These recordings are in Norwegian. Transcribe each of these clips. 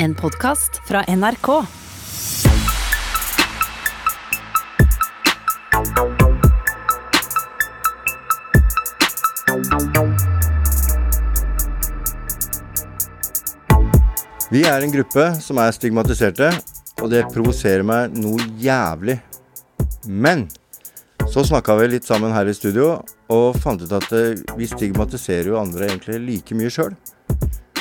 En podkast fra NRK. Vi er en gruppe som er stigmatiserte, og det provoserer meg noe jævlig. Men så snakka vi litt sammen her i studio og fant ut at eh, vi stigmatiserer jo andre egentlig like mye sjøl.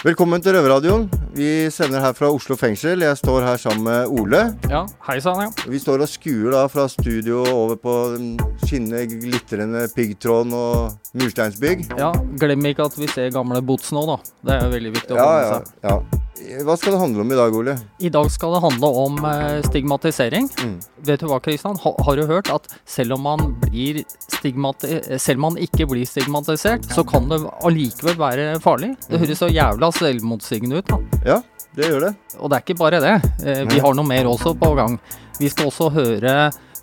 Velkommen til Røverradioen. Vi sender her fra Oslo fengsel. Jeg står her sammen med Ole. Ja, hei sann, ja. Vi står og skuer da fra studio over på den skinnende, glitrende piggtråden og mursteinsbygg. ja. Glem ikke at vi ser gamle Bots nå, da. Det er jo veldig viktig å Ja, få seg. ja, ja. Hva skal det handle om i dag, Ole? I dag skal det handle om eh, stigmatisering. Mm. Vet du hva, Kristian? Ha, har du hørt at selv om man blir selv om man ikke blir stigmatisert, så kan det allikevel være farlig? Mm. Det høres så jævla selvmotsigende ut, da. Ja, det gjør det. Og det er ikke bare det. Eh, vi har noe mer også på gang. Vi skal også høre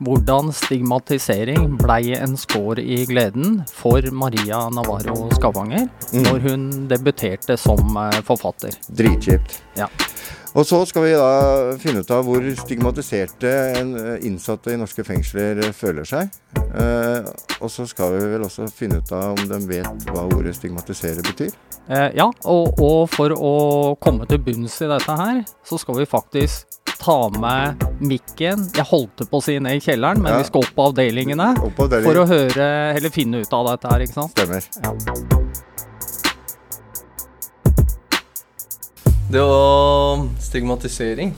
hvordan stigmatisering blei en skår i gleden for Maria Navarro Skavanger Mm. når hun debuterte som eh, forfatter. Dritkjipt. Ja. Og så skal vi da finne ut av hvor stigmatiserte en eh, innsatte i norske fengsler eh, føler seg. Eh, og så skal vi vel også finne ut av om de vet hva ordet stigmatisere betyr. Ja, og, og for å komme til bunns i dette her, så skal vi faktisk ta med mikken Jeg holdt på å si ned i kjelleren, men Ja. vi skal opp på avdelingene Opp på for å høre, eller finne ut av dette her, ikke sant? Stemmer. Det å Stigmatisering.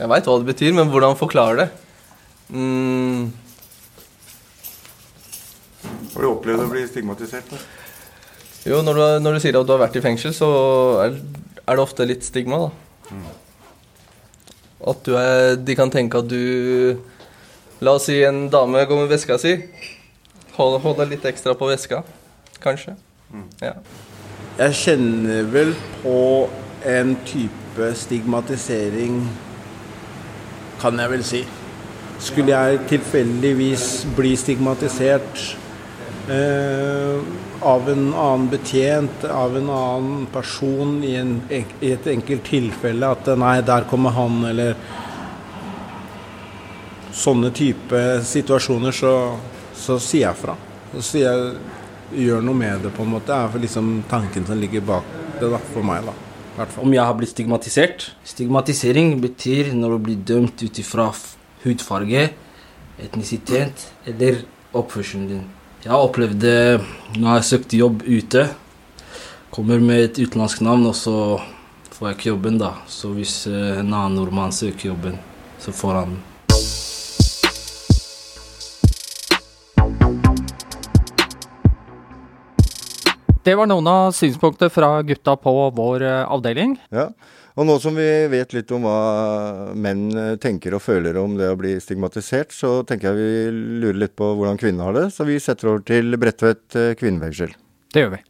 Jeg veit hva det betyr, men hvordan forklare det? Mm, Har du opplevd å bli stigmatisert? Da? jo, når du, når du sier at du har vært i fengsel, så er, er det ofte litt stigma, da. At du er De kan tenke at du La oss si en dame går med veska si. Hold, hold litt ekstra på veska, kanskje. Ja. Jeg kjenner vel på en type stigmatisering, kan jeg vel si. Skulle jeg tilfeldigvis bli stigmatisert eh, av en annen betjent, av en annen person i, en, i et enkelt tilfelle, at nei, der kommer han, eller sånne type situasjoner, så, så sier jeg fra. Så sier jeg gjør noe med det, på en måte. Det er for liksom tanken som ligger bak det, da, for meg, da. I hvert fall. Om jeg har blitt stigmatisert? Stigmatisering betyr når du blir dømt ut ifra hudfarge, etnisitet eller oppførselen din. Jeg har opplevd det når jeg har søkt jobb ute. Kommer med et utenlandsk navn, og så får jeg ikke jobben, da. Så hvis eh, en annen nordmann søker jobben, så får han Det var noen av synspunkter fra gutta på vår eh, avdeling. Ja. Og nå som vi vet litt om hva menn eh, tenker og føler om det å bli stigmatisert, så tenker jeg vi lurer litt på hvordan kvinnene har det. Så vi setter over til Bredtvet eh, kvinnefengsel. Det gjør vi.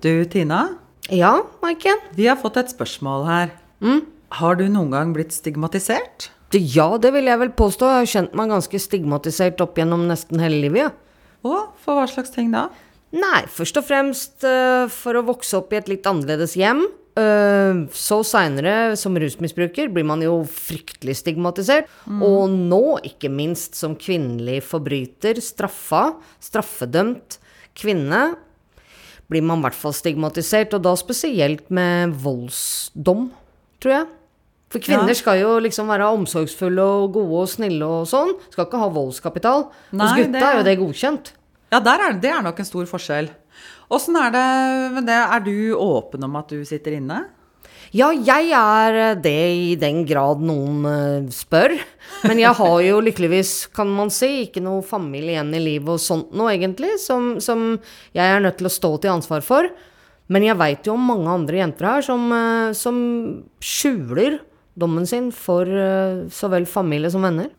Du, Tina. Ja, Maiken? Vi har fått et spørsmål her. Mm. Har du noen gang blitt stigmatisert? Ja, det vil jeg vel påstå. Jeg har kjent meg ganske stigmatisert opp gjennom nesten hele livet. Ja. Og for hva slags ting da? Nei, først og fremst eh, for å vokse opp i et litt annerledes hjem. Eh, så seinere, som rusmisbruker, blir man jo fryktelig stigmatisert. Og nå, ikke minst, som kvinnelig forbryter, straffa, straffedømt kvinne, blir man i hvert fall stigmatisert. Og da spesielt med voldsdom, tror jeg. For kvinner Ja. skal jo liksom være omsorgsfulle og gode og snille og sånn. Skal ikke ha voldskapital. Hos gutta det- er jo det godkjent. Ja, der er, det er nok en stor forskjell. Åssen er det med det? Er du åpen om at du sitter inne? Ja, jeg er det i den grad noen eh, spør. Men jeg har jo lykkeligvis, kan man si, ikke noe familie igjen i livet og sånt noe, egentlig, som, som jeg er nødt til å stå til ansvar for. Men jeg veit jo om mange andre jenter her som, eh, som skjuler dommen sin for eh, så vel familie som venner.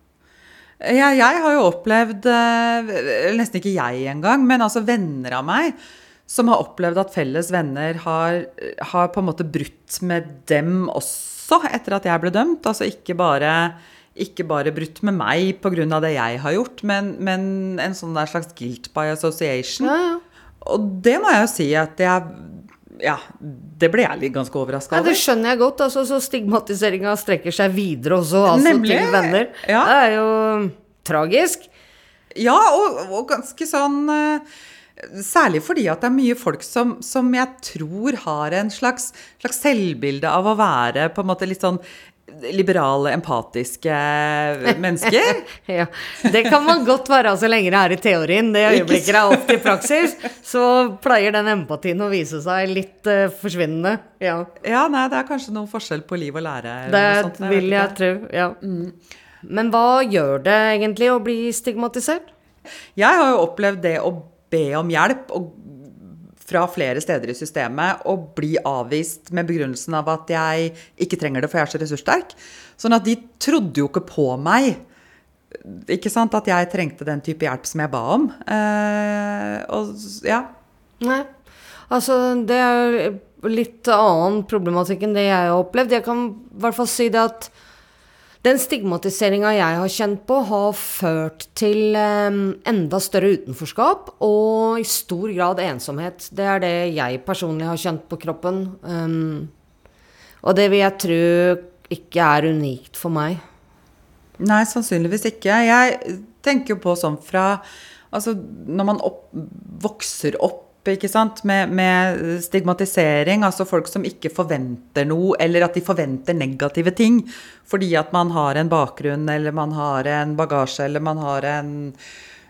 Ja, jeg har jo opplevd, eh, nesten ikke jeg engang, men altså venner av meg, som har opplevd at felles venner har, har på en måte brutt med dem også etter at jeg ble dømt. Altså ikke bare, ikke bare brutt med meg pga. det jeg har gjort, men, men en sånn der slags guilt by association. Ja, ja. og det må jeg jo si at jeg Ja, det ble jeg litt ganske overraska Ja, det skjønner jeg godt. Altså, så stigmatiseringa strekker seg videre også, altså, Nemlig. til venner. Ja. Det er jo tragisk. Ja, og, og ganske sånn eh, Særlig fordi at det er mye folk som, som jeg tror har en slags, slags selvbilde av å være på en måte litt sånn liberale, empatiske mennesker. Ja, Det kan man godt være så lenge det er i teorien. Det øyeblikket det er opp til praksis, så pleier den empatien å vise seg litt uh, forsvinnende. Ja, Ja, nei, det er kanskje noen forskjell på liv og lære. det sånt, vil jeg tro. Ja. Men hva gjør det egentlig å bli stigmatisert? Jeg har jo opplevd det å be om hjelp og fra flere steder i systemet og bli avvist med begrunnelsen av at jeg ikke trenger det, for jeg er så ressurssterk. Sånn at de trodde jo ikke på meg. Ikke sant? At jeg trengte den type hjelp som jeg ba om. Eh, og ja. Nei. Altså, det er litt annen problematikk enn det jeg har opplevd. Jeg kan i hvert fall si det at den stigmatiseringa jeg har kjent på, har ført til eh, enda større utenforskap og i stor grad ensomhet. Det er det jeg personlig har kjent på kroppen. Um, og det vil jeg tro ikke er unikt for meg. Nei, sannsynligvis ikke. Jeg tenker jo på sånn fra Altså, når man opp, vokser opp ikke sant? Med, med stigmatisering, altså folk som ikke forventer noe, eller at de forventer negative ting fordi at man har en bakgrunn, eller man har en bagasje, eller man har en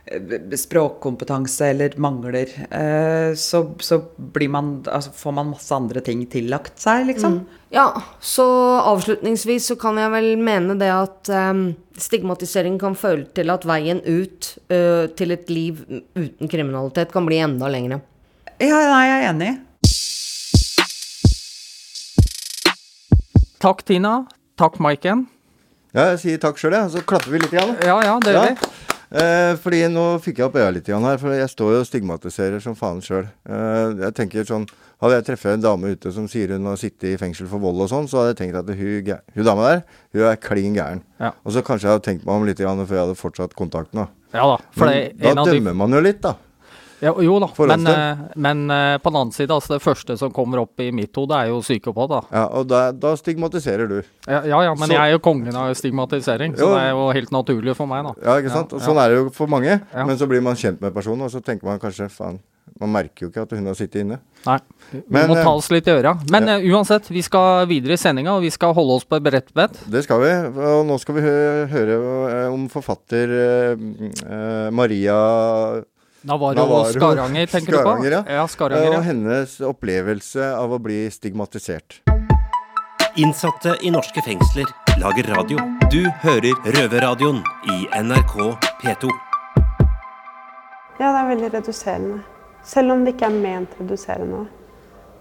eh, språkkompetanse eller mangler, eh, så, så man, altså får man masse andre ting tillagt seg, liksom. Ja, så avslutningsvis så kan jeg vel mene det at em, stigmatisering kan føle til at veien ut ø, til et liv uten kriminalitet kan bli enda lengre. Ja, nei, jeg er enig. Takk, Tina. Takk, Maiken. Ja, jeg sier takk sjøl, jeg. Så klapper vi litt. Igjen. Ja, ja, det gjør Ja. vi. Eh, fordi nå fikk jeg opp øya litt igjen her, for jeg står jo og stigmatiserer som faen sjøl. Eh, jeg tenker sånn Hadde jeg truffet en dame ute som sier hun har sittet i fengsel for vold og sånn, så hadde jeg tenkt at hun, hun dama der, hun er klin gæren. Ja. Og så kanskje jeg hadde tenkt meg om litt igjen før jeg hadde fortsatt kontakten. da. Ja da. For Men det, da av de dømmer man jo litt, da. Ja, jo da, men, eh, men eh, på den annen side, altså det første som kommer opp i mitt hode, er jo psykopat, da. Ja, Og da, da stigmatiserer du. Ja, ja, ja men Så- jeg er jo kongen av stigmatisering, så Jo. det er jo helt naturlig for meg, da. Ja, ikke sant? Ja, sånn er det jo for mange. Men så blir man kjent med personen, og så tenker man kanskje faen Man merker jo ikke at hun har sittet inne. Nei, vi Men, må eh, ta oss litt i øra. Men ja. uansett, vi skal videre i sendinga, og vi skal holde oss på et bredt bed. Det skal vi. Og nå skal vi høre om forfatter Maria Navarro, Navarro. Skaranger, tenker Skaranger, du på? ja. Ja, Skaranger, ja. og hennes opplevelse av å bli stigmatisert. Innsatte i norske fengsler lager radio. Du hører Røverradioen i NRK P2. Ja, det er veldig reduserende. Selv om det ikke er ment reduserende,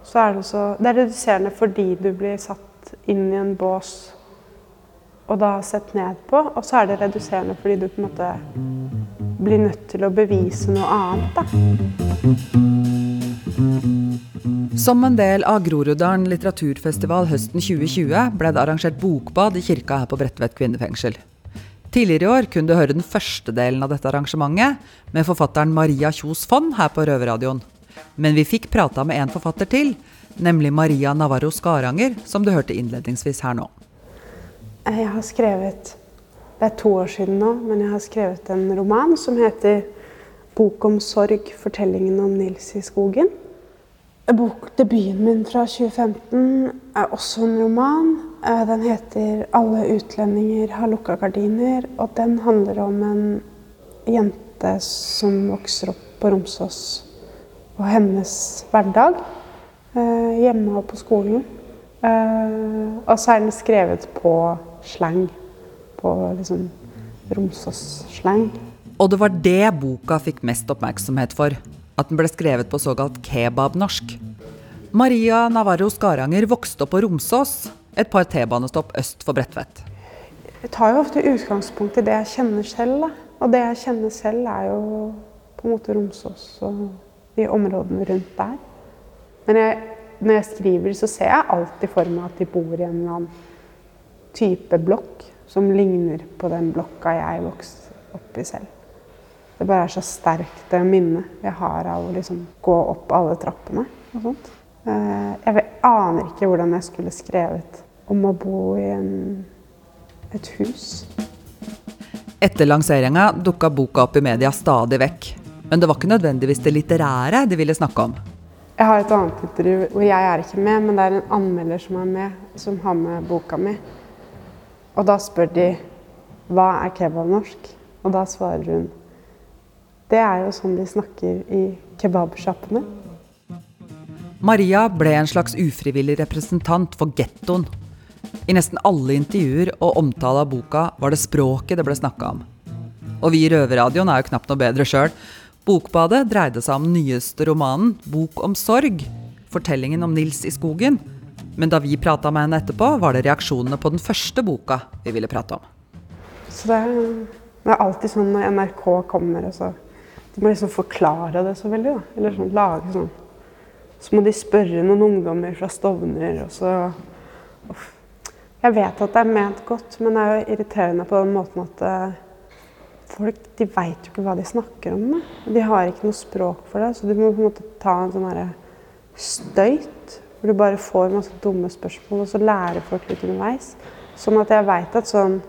så er det også, Det er reduserende fordi du blir satt inn i en bås og da sett ned på, og så er det reduserende fordi du på en måte blir nødt til å bevise noe annet, da. Som en del av Groruddalen litteraturfestival høsten 2020 ble det arrangert bokbad i kirka her på Bredtvet kvinnefengsel. Tidligere i år kunne du høre den første delen av dette arrangementet med forfatteren Maria Kjos Fonn her på Røverradioen. Men vi fikk prata med en forfatter til, nemlig Maria Navarro Skaranger, som du hørte innledningsvis her nå. Jeg har skrevet Det er to år siden nå, men jeg har skrevet en roman som heter 'Bok om sorg fortellingen om Nils i skogen'. Bokdebuten min fra 2015 er også en roman. Eh, Den heter 'Alle utlendinger har lukka gardiner', og den handler om en jente som vokser opp på Romsås, og hennes hverdag eh, hjemme og på skolen. Eh, og så er den skrevet på slang. På liksom Romsås-slang. Og det var det boka fikk mest oppmerksomhet for. At den ble skrevet på såkalt kebabnorsk. Maria Navarro Skaranger vokste opp på Romsås, et par T-banestopp øst for Bredtvet. Jeg tar jo ofte utgangspunkt i det jeg kjenner selv. Da. Og det jeg kjenner selv, er jo på en måte Romsås og de områdene rundt der. Men jeg, når jeg skriver, så ser jeg alltid for meg at de bor i en eller annen type blokk som ligner på den blokka jeg vokste opp i selv. Det bare er så sterkt det minnet jeg har av å liksom gå opp alle trappene og sånt. Eh, Jeg aner ikke hvordan jeg skulle skrevet om å bo i en, et hus. Etter lanseringa dukka boka opp i media stadig vekk. Men det var ikke nødvendigvis det litterære de ville snakke om. Jeg har et annet intervju hvor jeg er ikke med, men det er en anmelder som er med, som har med boka mi. Og da spør de hva er kebabnorsk? Og da svarer hun det er jo sånn de snakker i kebabsjappene. Maria ble en slags ufrivillig representant for gettoen. I nesten alle intervjuer og omtale av boka var det språket det ble snakka om. Og vi i Røverradioen er jo knapt noe bedre sjøl. Bokbadet dreide seg om nyeste romanen 'Bok om sorg', fortellingen om Nils i skogen. Men da vi prata med henne etterpå, var det reaksjonene på den første boka vi ville prate om. Så det det er alltid sånn når NRK kommer og så De må liksom forklare det så veldig, da. Eller sånn lage sånn Så må de spørre noen ungdommer fra Stovner, og så Uff. Jeg vet at det er ment godt, men det er jo irriterende på den måten at eh, folk de veit jo ikke hva de snakker om. Da. De har ikke noe språk for det, så du må på en måte ta en sånn herre støyt. Hvor du bare får masse dumme spørsmål, og så lærer folk litt underveis. Sånn at jeg veit at sånn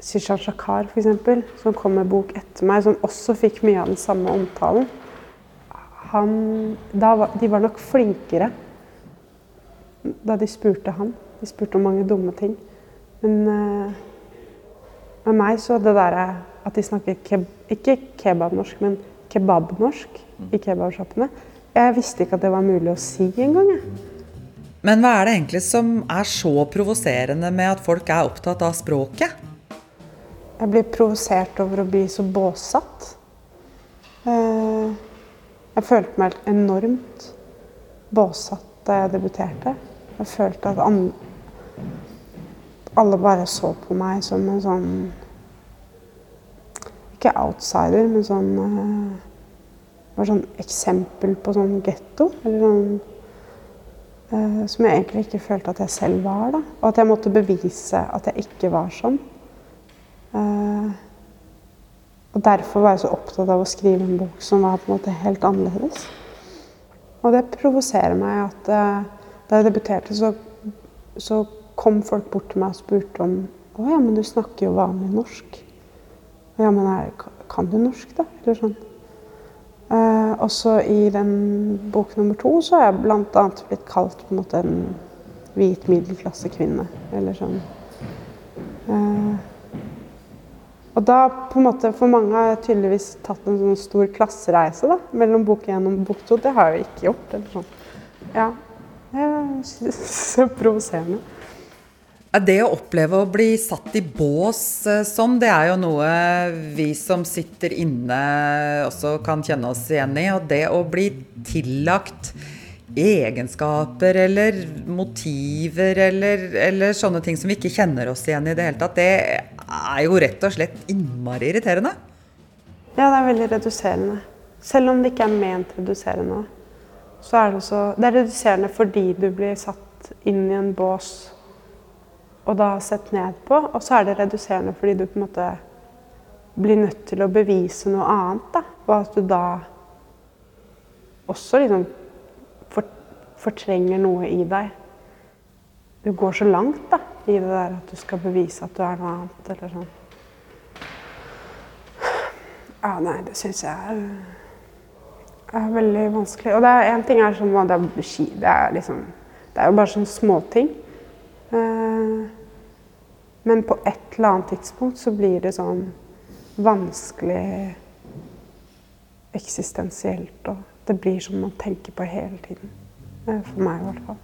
Sishan Shakar, f.eks., som kom med bok etter meg, som også fikk mye av den samme omtalen han, da var, De var nok flinkere da de spurte han. De spurte om mange dumme ting. Men uh, med meg så det derre at de snakker keb ikke kebabnorsk, men kebabnorsk i kebabsjappene Jeg visste ikke at det var mulig å si engang. Men hva er det egentlig som er så provoserende med at folk er opptatt av språket? Jeg blir provosert over å bli så båssatt. Eh, Jeg følte meg enormt båsatt da jeg debuterte. Jeg følte at alle bare så på meg som en sånn Ikke outsider, men sånn eh, var sånn eksempel på sånn getto. Sånn eh, Som jeg egentlig ikke følte at jeg selv var. da. Og at jeg måtte bevise at jeg ikke var sånn. Eh, og derfor var jeg så opptatt av å skrive en bok som var på en måte helt annerledes. Og det provoserer meg at eh, da jeg debuterte, så, så kom folk bort til meg og spurte om Å ja, men du snakker jo vanlig norsk. Ja, men er, kan du norsk, da? Eller sånn. Eh, også i den bok nummer to så har jeg bl.a. blitt kalt på en måte en hvit middelklassekvinne. Eller sånn. Eh, og da på en måte, For mange har jeg tydeligvis tatt en sånn stor klassereise da, mellom bok én og bok to. Det har jeg jo ikke gjort. eller sånn. Ja, det er provoserende. Det å oppleve å bli satt i bås eh, sånn, det er jo noe vi som sitter inne også kan kjenne oss igjen i. Og det å bli tillagt egenskaper eller motiver eller, eller sånne ting som vi ikke kjenner oss igjen i det hele tatt, det er jo rett og slett innmari irriterende. Ja, det er veldig reduserende. Selv om det ikke er ment reduserende. Så er det også Det er reduserende fordi du blir satt inn i en bås og da sett ned på. Og så er det reduserende fordi du på en måte blir nødt til å bevise noe annet. Da. Og at du da også liksom fortrenger noe i deg. Du går så langt da, i det der at du skal bevise at du er noe annet. eller sånn. Ja, nei, det syns jeg er, er veldig vanskelig. Og det er én ting er sånn det er. Det er liksom Det er jo bare sånne småting. Eh, men på et eller annet tidspunkt så blir det sånn vanskelig eksistensielt. Og det blir som man tenker på hele tiden. Eh, For meg i hvert fall.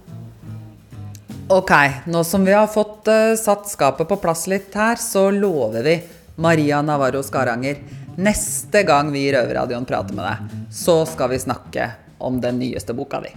Ok, nå som vi har fått uh, satt skapet på plass litt her, så lover vi Maria Navarro Skaranger neste gang vi i Røverradioen prater med deg, så skal vi snakke om den nyeste boka di.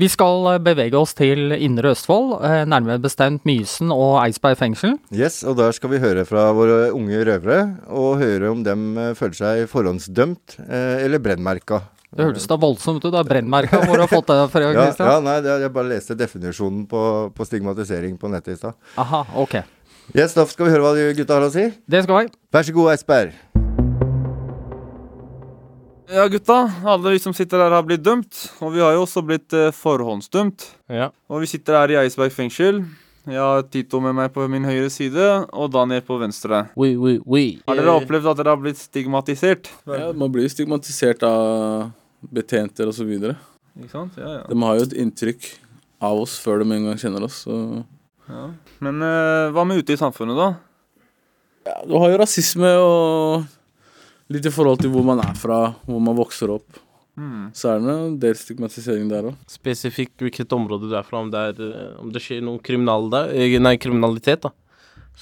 Vi skal eh, bevege oss til Indre Østfold, eh, nærmere bestemt Mysen og Eidsberg fengsel. Yes, og der skal vi høre fra våre unge røvere, og høre om dem eh, føler seg forhåndsdømt eller brennmerka. Det hørtes da voldsomt ut. Er brennmerka. Hvor du har fått det fra, Ja, ja, nei, jeg bare leste definisjonen på, på stigmatisering på nettet i stad. Aha, ok. Yes, da skal vi høre hva de gutta har å si. Det skal vi. Vær så god, Eidsberg. Ja, gutta. Alle vi som sitter her, har blitt dømt. Og vi har jo også blitt eh, forhåndsdømt. Ja. Og vi sitter her i Eidsberg fengsel. Jeg har Tito med meg på min høyre side og Daniel på venstre. Oui, oui, oui. Har dere opplevd at dere har blitt stigmatisert? Ja, man blir jo stigmatisert av betjenter osv. De Ikke sant? Ja, ja. har jo et inntrykk av oss før de en gang kjenner oss. Så. ja. Men eh, hva med ute i samfunnet, da? Ja, du har jo rasisme og litt i forhold til hvor man er fra, hvor man vokser opp. Mm. Så er det en del stigmatisering der òg. Spesifikt hvilket område du er fra, om det, er, eh, om det skjer noe kriminal der, eh, nei, kriminalitet, da.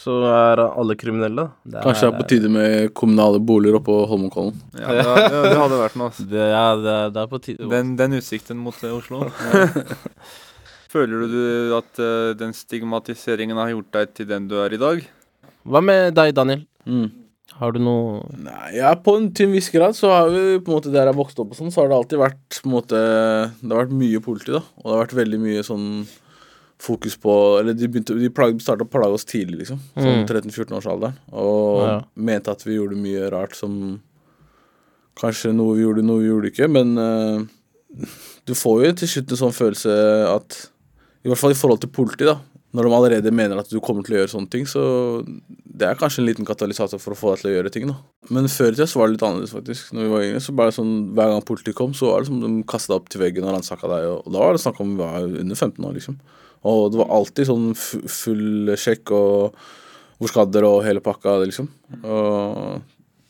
Så er alle kriminelle. Det Kanskje det er på tide med kommunale boliger oppå Holmenkollen. Ja, det, det, det hadde vært noe. Det, ja, det, er- det er på tide. Den, den utsikten mot eh, Oslo. Føler du at den stigmatiseringen har gjort deg til den du er i dag? Hva med deg, Daniel? Mm. Har du noe Nei, ja, på en, til en viss grad så har vi på en måte der jeg vokste opp og sånn, så har det alltid vært på en måte Det har vært mye politi, da. Og det har vært veldig mye sånn fokus på Eller de begynte De plag, starta å plage oss tidlig, liksom. Sånn Mm. 13-14-årsalderen. Og Ja. mente at vi gjorde mye rart som Kanskje noe vi gjorde, noe vi gjorde ikke, men uh, du får jo til slutt en sånn følelse at I hvert fall i forhold til politi, da. Når de allerede mener at du kommer til å gjøre sånne ting, så det er kanskje en liten katalysator for å få deg til å gjøre ting, da. Men før i tida så var det litt annerledes, faktisk. Når vi var yngre, så bare sånn Hver gang politiet kom, så var det som de kasta deg opp til veggen og ransaka deg, og, da var det snakk om vi var under 15 år, liksom. Og det var alltid sånn full sjekk og hvor skal dere og hele pakka, liksom. Og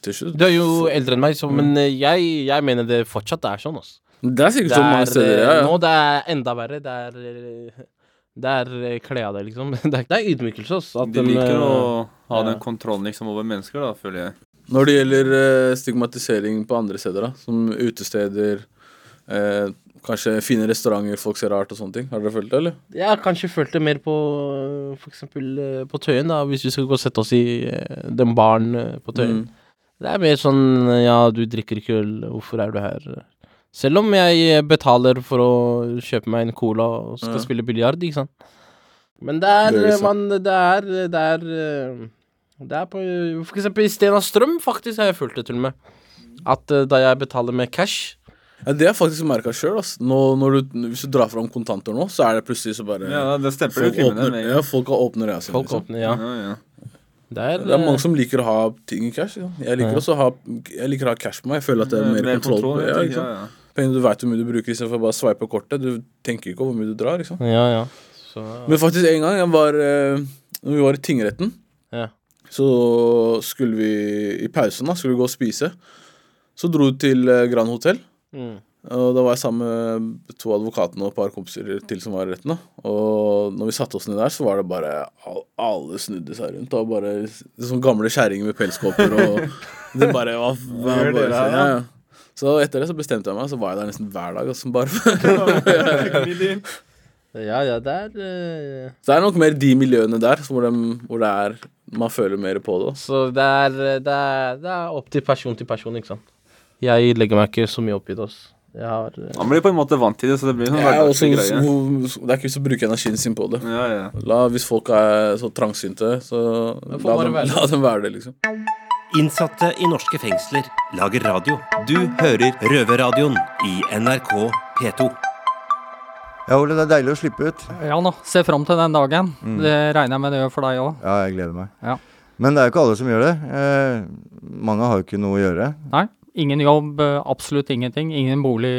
til slutt Du er jo eldre enn meg, så, men eh, jeg, jeg mener det fortsatt er sånn. Altså. Det er sikkert sånn mange steder, eh, ja, ja. Nå det er enda verre. Det er eh, Det er klær kle av deg, liksom. Det er, det er ydmykelse. Altså, at De liker de, å ha ja. den kontrollen liksom over mennesker, da, føler jeg. Når det gjelder eh, stigmatisering på andre steder, da, som utesteder, eh, kanskje fine restauranter folk ser rart og sånne ting, har dere følt det, eller? Jeg har kanskje følt det mer på f.eks. eh, på Tøyen, da, hvis vi skal gå og sette oss i eh, den baren eh, på Tøyen. Mm. Det er mer sånn ja, du drikker ikke øl, hvorfor er du her? Selv om jeg betaler for å kjøpe meg en cola og skal Ja. spille biljard, ikke sant. Men det er, Det er liksom- man, det er, det er eh, Det er på For eksempel i Stena Strøm, faktisk, har jeg følt det til og med. At eh, da jeg betaler med cash Ja, det har jeg faktisk merka sjøl. Hvis du drar fram kontanter nå, så er det plutselig så bare Ja, det stemper folk åpner, med ja, folk åpner øya sine. liksom. åpner, ja. Ja, ja. Det er, Det er mange eh, som liker å ha ting i cash. Ja. Jeg liker Ja. også å ha Jeg liker å ha cash på meg. Jeg føler at det er Mer- mer, kontroll. kontroll, ja, ja, ja, ja. Du veit hvor mye du bruker istedenfor bare å sveipe kortet. Du tenker ikke over hvor mye du drar. Liksom. Ja, ja. Så, Men faktisk en gang jeg var eh, Når vi var i tingretten, Ja. så skulle vi i pausen da Skulle vi gå og spise. Så dro vi til eh, Grand Hotel. mm. Og da var jeg sammen med to advokatene og et par kompiser til som var i retten. da Og når vi satte oss ned der, så var det bare Alle snudde seg rundt. Og bare Sånne gamle kjerringer med pelskåper og Det bare var, var dere her, ja, da? ja. Så etter det så bestemte jeg meg, så var jeg der nesten hver dag. Altså, bare ja, ja, det er uh... Så det er nok mer de miljøene der hvor, de, hvor det er man føler mer på det. Også. Så det er, det er, det er opp til person til person, ikke sant. Jeg legger meg ikke så mye opp i det. også. Jeg har uh... Han blir på en måte vant til det, så det blir sånn er også, hverdagslig greie. det er ikke vits å bruke energien sin på det. Ja, ja. La, hvis folk er så trangsynte, så la dem, la dem være det, liksom. Innsatte i norske fengsler lager radio. Du hører Røverradioen i NRK P2. Ja, Ole, det er deilig å slippe ut. Ja da, se fram til den dagen. Mm. Det regner jeg med det gjør for deg òg. Ja, jeg gleder meg. Ja. Men det er jo ikke alle som gjør det. Eh, mange har jo ikke noe å gjøre. Nei, ingen jobb, absolutt ingenting. Ingen bolig.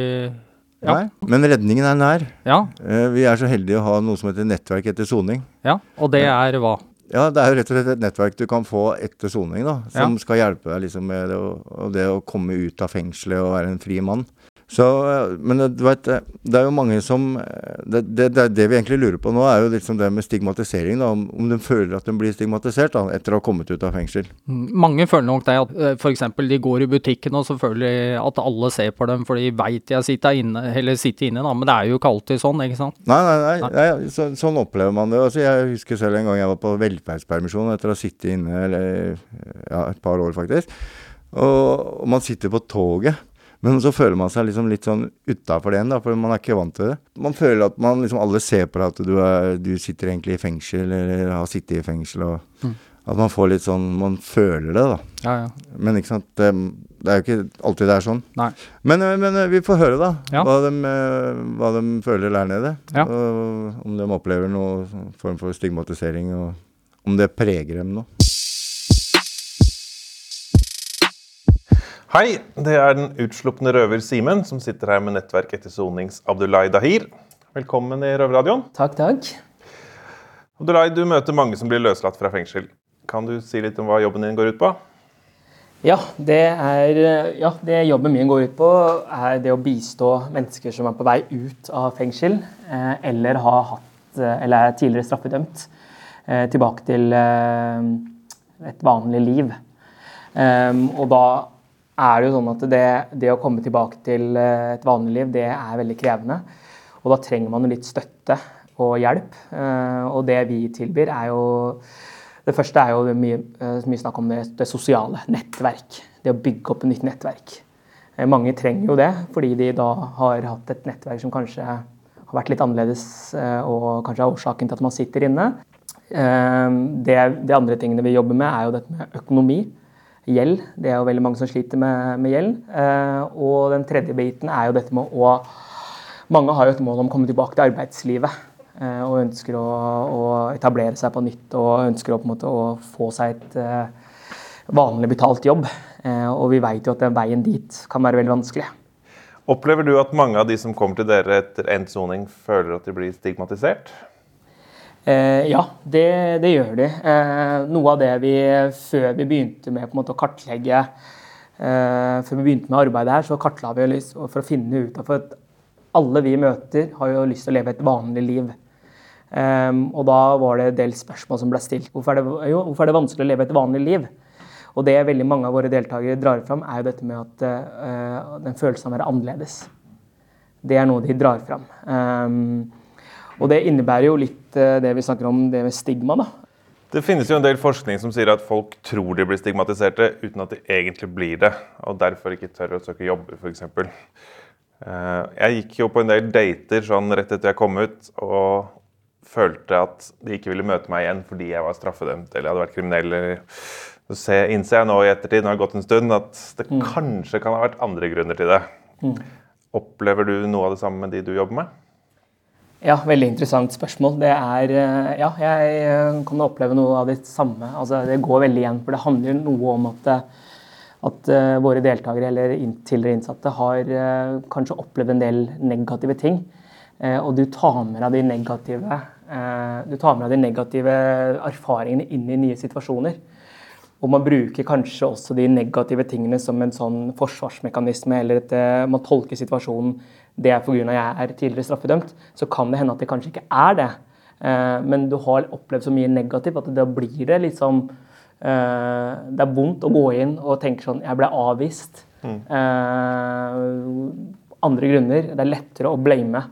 Ja. Nei. Men redningen er nær. Ja, Eh, vi er så heldige å ha noe som heter nettverk etter soning. ja. Og det er hva? Ja, det er jo rett og slett et nettverk du kan få etter soning, da. Som Ja. skal hjelpe deg liksom med det å, det å komme ut av fengselet og være en fri mann. Så, eh, men du vet, eh, det er jo mange som eh, det, det, det, vi egentlig lurer på nå, er jo liksom det med stigmatisering. Da, om, om de føler at de blir stigmatisert da, etter å ha kommet ut av fengsel. Mm, Mange føler nok det at F.eks. de går i butikken og så føler de at alle ser på dem, for de veit jeg sitter inne, eller sitter inne, da. Men det er jo ikke alltid sånn, ikke sant? Nei, nei, nei, nei så, sånn opplever man det. Altså, jeg husker selv en gang jeg var på velferdspermisjon etter å ha sittet inne eller, ja, et par år, faktisk. Og, og man sitter på toget. Men så føler man seg liksom litt sånn utafor det igjen, da, for man er ikke vant til det. Man føler at man liksom alle ser på deg at du, er, du sitter egentlig i fengsel, eller har sittet i fengsel. og Mm. At man får litt sånn Man føler det, da. Ja, ja. Men ikke sant, det, det er jo ikke alltid det er sånn. Nei. Men, men vi får høre, da. Ja. Hva, de, hva de føler der nede. Ja. Og om de opplever noen form for stigmatisering, og om det preger dem nå. Hei, det er den utslupne røver Simen som sitter her med nettverk etter sonings Abdulai Dahir. Velkommen i Røverradioen. Takk, takk. Abdulai, du møter mange som blir løslatt fra fengsel. Kan du si litt om hva jobben din går ut på? Ja, det er Ja, det jobben min går ut på, er det å bistå mennesker som er på vei ut av fengsel, eh, eller har hatt eh, Eller er tidligere straffedømt, eh, tilbake til et vanlig liv. Og da er det jo sånn at det, det å komme tilbake til eh, et vanlig liv, det er veldig krevende. Og da trenger man jo litt støtte og hjelp. Eh, og det vi tilbyr, er jo Det første er jo mye, eh, mye snakk om det, det sosiale nettverk. Det å bygge opp et nytt nettverk. Mange trenger jo det, fordi de da har hatt et nettverk som kanskje har vært litt annerledes, og kanskje er årsaken til at man sitter inne. Det, de andre tingene vi jobber med, er jo dette med økonomi. Gjeld. Det er jo veldig mange som sliter med, med gjeld. Eh, Og den tredje biten er jo dette med å Mange har jo et mål om å komme tilbake til arbeidslivet. eh, Og ønsker å, å etablere seg på nytt og ønsker å, på en måte, å få seg et eh, vanlig betalt jobb. Og vi vet jo at den veien dit kan være veldig vanskelig. Opplever du at mange av de som kommer til dere etter endt soning, føler at de blir stigmatisert? Eh, ja, det, det gjør de. Eh, noe av det vi før vi begynte med måte, å kartlegge eh, Før vi begynte med arbeidet her, så kartla vi lyst, for å finne ut av at alle vi møter, har jo lyst til å leve et vanlig liv. Eh, og da var det en del spørsmål som ble stilt. Hvorfor er, det, jo, hvorfor er det vanskelig å leve et vanlig liv? Og det veldig mange av våre deltakere drar fram, er jo dette med at eh, den følelsen av å være annerledes. Det er noe de drar fram. Eh, og det innebærer jo litt eh, det vi snakker om, det med stigma. da. Det finnes jo en del forskning som sier at folk tror de blir stigmatiserte uten at de egentlig blir det, og derfor ikke tør å søke jobber, f.eks. Jeg gikk jo på en del dater sånn rett etter jeg kom ut, og følte at de ikke ville møte meg igjen fordi jeg var straffedømt eller jeg hadde vært kriminell. Så innser jeg nå i ettertid, når det har gått en stund, at det kanskje kan ha vært andre grunner til det. Mm. Opplever du noe av det samme med de du jobber med? Ja, veldig interessant spørsmål. Det er eh, Ja, jeg eh, kan oppleve noe av det samme. Altså, det går veldig igjen, for det handler noe om at, eh, at våre deltakere eller tidligere innsatte har kanskje opplevd en del negative ting. Og du tar med deg de negative deg de negative erfaringene inn i nye situasjoner. Og man bruker kanskje også de negative tingene som en sånn forsvarsmekanisme, eller at man tolker situasjonen det er pga. jeg er tidligere straffedømt. Så kan det hende at det kanskje ikke er det. Eh, men du har opplevd så mye negativt at da blir det liksom eh, Det er vondt å gå inn og tenke sånn Jeg ble avvist. Mm. Eh, andre grunner. Det er lettere å blame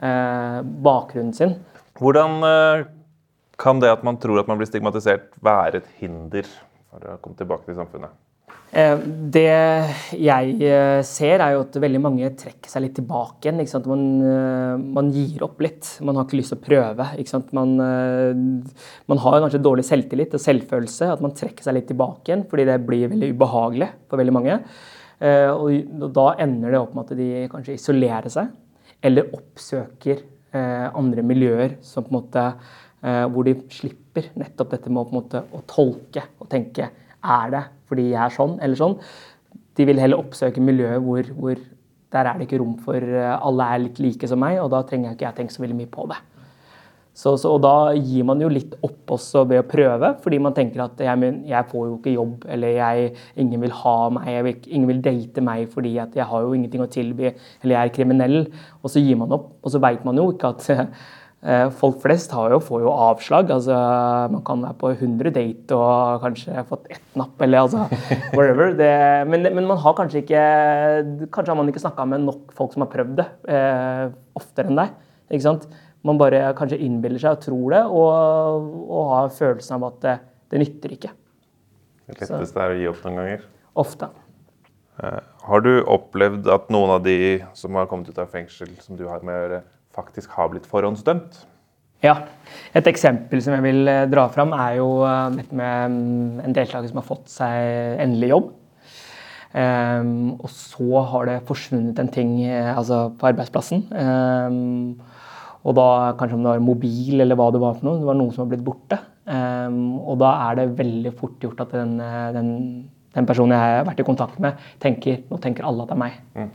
eh, bakgrunnen sin. Hvordan kan det at man tror at man blir stigmatisert, være et hinder for å komme tilbake til samfunnet? Eh, Det jeg eh, ser, er jo at veldig mange trekker seg litt tilbake igjen. Man, eh, man gir opp litt. Man har ikke lyst til å prøve. Man, man har kanskje dårlig selvtillit og selvfølelse. At man trekker seg litt tilbake igjen fordi det blir veldig ubehagelig for veldig mange. Og da ender det opp med at de kanskje isolerer seg, eller oppsøker andre miljøer som på en måte hvor de slipper nettopp dette med å, måte, å tolke og tenke er det fordi jeg er sånn eller sånn. De vil heller oppsøke miljøet hvor, hvor der er det ikke rom for eh, alle er litt like som meg, og da trenger jeg ikke jeg tenke så veldig mye på det. Så, så, og da gir man jo litt opp også ved å prøve, fordi man tenker at jeg, jeg får jo ikke jobb, eller jeg, ingen vil ha meg, vil, ingen vil date meg fordi jeg har jo ingenting å tilby, eller jeg er kriminell. Og så gir man opp, og så veit man jo ikke at folk flest har jo, får jo avslag. altså Man kan være på 100 date og kanskje fått ett napp, eller altså whatever. Det, men, men, man har kanskje ikke Kanskje har man ikke snakka med nok folk som har prøvd det, eh, oftere enn deg. ikke sant? Man bare kanskje innbiller seg og tror det, og, og har følelsen av at det, det nytter ikke. Det letteste er å gi opp noen ganger. Ofte. Eh, Har du opplevd at noen av de som har kommet ut av fengsel, som du har med å gjøre, faktisk har blitt forhåndsdømt? Ja. Et eksempel som jeg vil eh, dra fram, er jo eh, dette med mm, en deltaker som har fått seg endelig jobb. Um, og så har det forsvunnet en ting eh, altså på arbeidsplassen. Um, og da kanskje om det var mobil eller hva det var for noe. Det var noe som har blitt borte. Um, og da er det veldig fort gjort at den, den, den personen jeg har vært i kontakt med, tenker nå tenker alle at det er meg. Mm.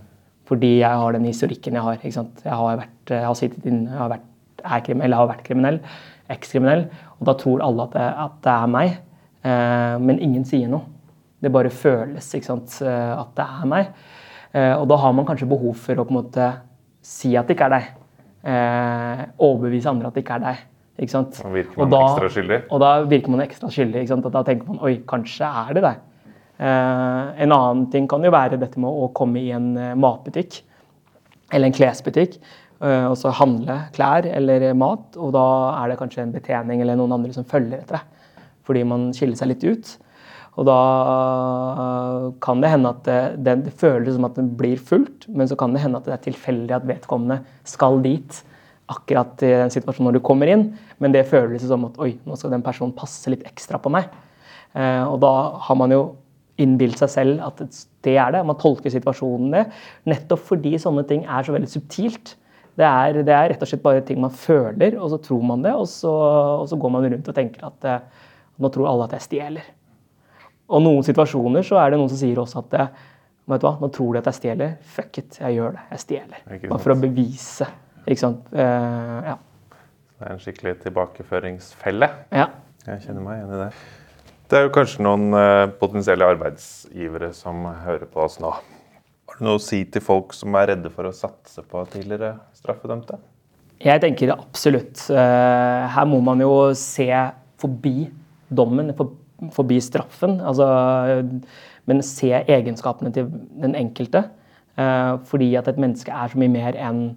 Fordi jeg har den historikken jeg har. Jeg har, vært, jeg har sittet inn, jeg har vært, er kriminell, eller har vært kriminell, ekskriminell. Og da tror alle at det, at det er meg. Eh, men ingen sier noe. Det bare føles eh, at det er meg. Eh, og da har man kanskje behov for å på en måte si at det ikke er deg. Eh, overbevise andre at det ikke er deg. Ikke Og da-. Og da virker man ekstra skyldig. Da tenker man oi, kanskje er det deg. Eh, en annen ting kan jo være dette med å komme i en eh, matbutikk eller en klesbutikk eh, og så handle klær eller mat, og da er det kanskje en betjening eller noen andre som følger etter deg fordi man skiller seg litt ut. Og da kan det hende at det, det, føles som at det blir fullt, men så kan det hende at det er tilfeldig at vedkommende skal dit akkurat i den situasjonen når du kommer inn, men det føles som at oi, nå skal den personen passe litt ekstra på meg. Og da har man jo innbilt seg selv at det er det. Man tolker situasjonen det. Nettopp fordi sånne ting er så veldig subtilt. Det er, det er rett og slett bare ting man føler, og så tror man det, og så, og så går man rundt og tenker at eh, nå tror alle at jeg stjeler. Og noen situasjoner så er det noen som sier også at eh, vet du hva, nå tror de at jeg stjeler. Fuck it, jeg gjør det. Jeg stjeler. Bare for å bevise. Ikke sant. Eh, ja. Det er en skikkelig tilbakeføringsfelle. Ja. Jeg kjenner meg igjen i det. Det er jo kanskje noen eh, potensielle arbeidsgivere som hører på oss nå. Har du noe å si til folk som er redde for å satse på tidligere straffedømte? Jeg tenker absolutt. eh, her må man jo se forbi dommen, forbi straffen. Altså, men se egenskapene til den enkelte. eh, fordi at et menneske er så mye mer enn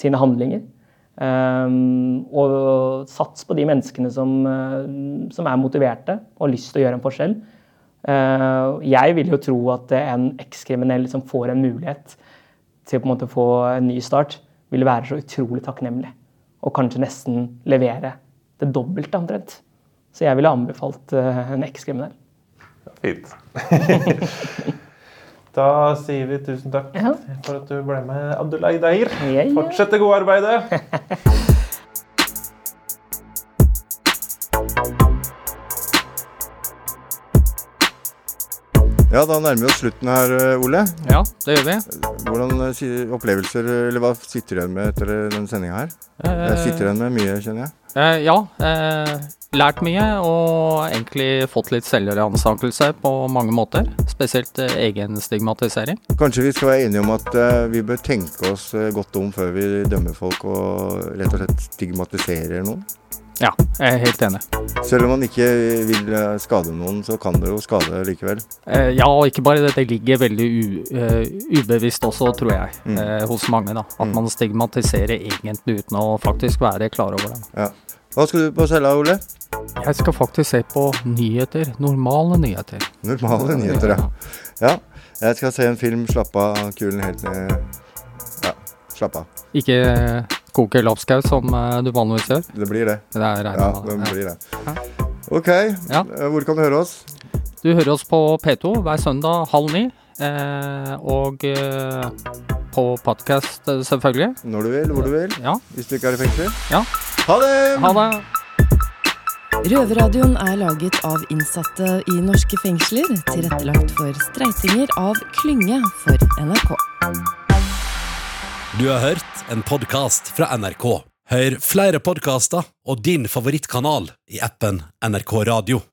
sine handlinger. Um, og sats på de menneskene som, eh, som er motiverte og har lyst til å gjøre en forskjell. Eh, jeg vil jo tro at en ekskriminell som får en mulighet til å på en måte få en ny start, vil være så utrolig takknemlig. Og kanskje nesten levere det dobbelte omtrent. Så jeg ville anbefalt eh, en ekskriminell. Fint. da sier vi tusen takk for at du ble med, Abdullah Dair. Fortsett det gode arbeidet. Ja, da nærmer vi oss slutten her, eh, Ole. Ja, det gjør vi. Hvordan eh, opplevelser, eller hva sitter du igjen med etter denne den sendinga her? Jeg sitter igjen med mye, kjenner jeg. Eh, ja. Eh, lært mye og egentlig fått litt selvransakelse på mange måter. Spesielt egenstigmatisering. egen stigmatisering. Kanskje vi skal være enige om at eh, vi bør tenke oss eh, godt om før vi dømmer folk og rett og slett stigmatiserer noen? Ja, jeg er helt enig. Selv om man ikke vil eh, skade noen, så kan det jo skade likevel. Eh, ja, og ikke bare det. Det ligger veldig eh, ubevisst også, tror jeg, Mm. eh, hos mange. da. At man stigmatiserer egentlig uten å faktisk være klar over det. Ja. Hva skal du på cella, Ole? Jeg skal faktisk se på nyheter. Normale nyheter. Normale nyheter, ja. ja. Jeg skal se en film, slappe av kulen helt ned Ja, slapp av. Ikke eh, koke lapskaus som eh, du vanligvis gjør. Det blir det. Det er Ja, det blir det. Ok, Ja. eh, hvor kan du høre oss? Du hører oss på P2 hver søndag halv ni. Eh, og eh, på podkast, selvfølgelig. Når du vil, hvor du vil. Ja. Hvis du ikke er i fengsel. Ja. Ha det! Ha det! Røverradioen er laget av innsatte i norske fengsler, tilrettelagt for streitinger av Klynge for NRK. Du har hørt en podkast fra NRK. Hør flere podkaster og din favorittkanal i appen NRK Radio.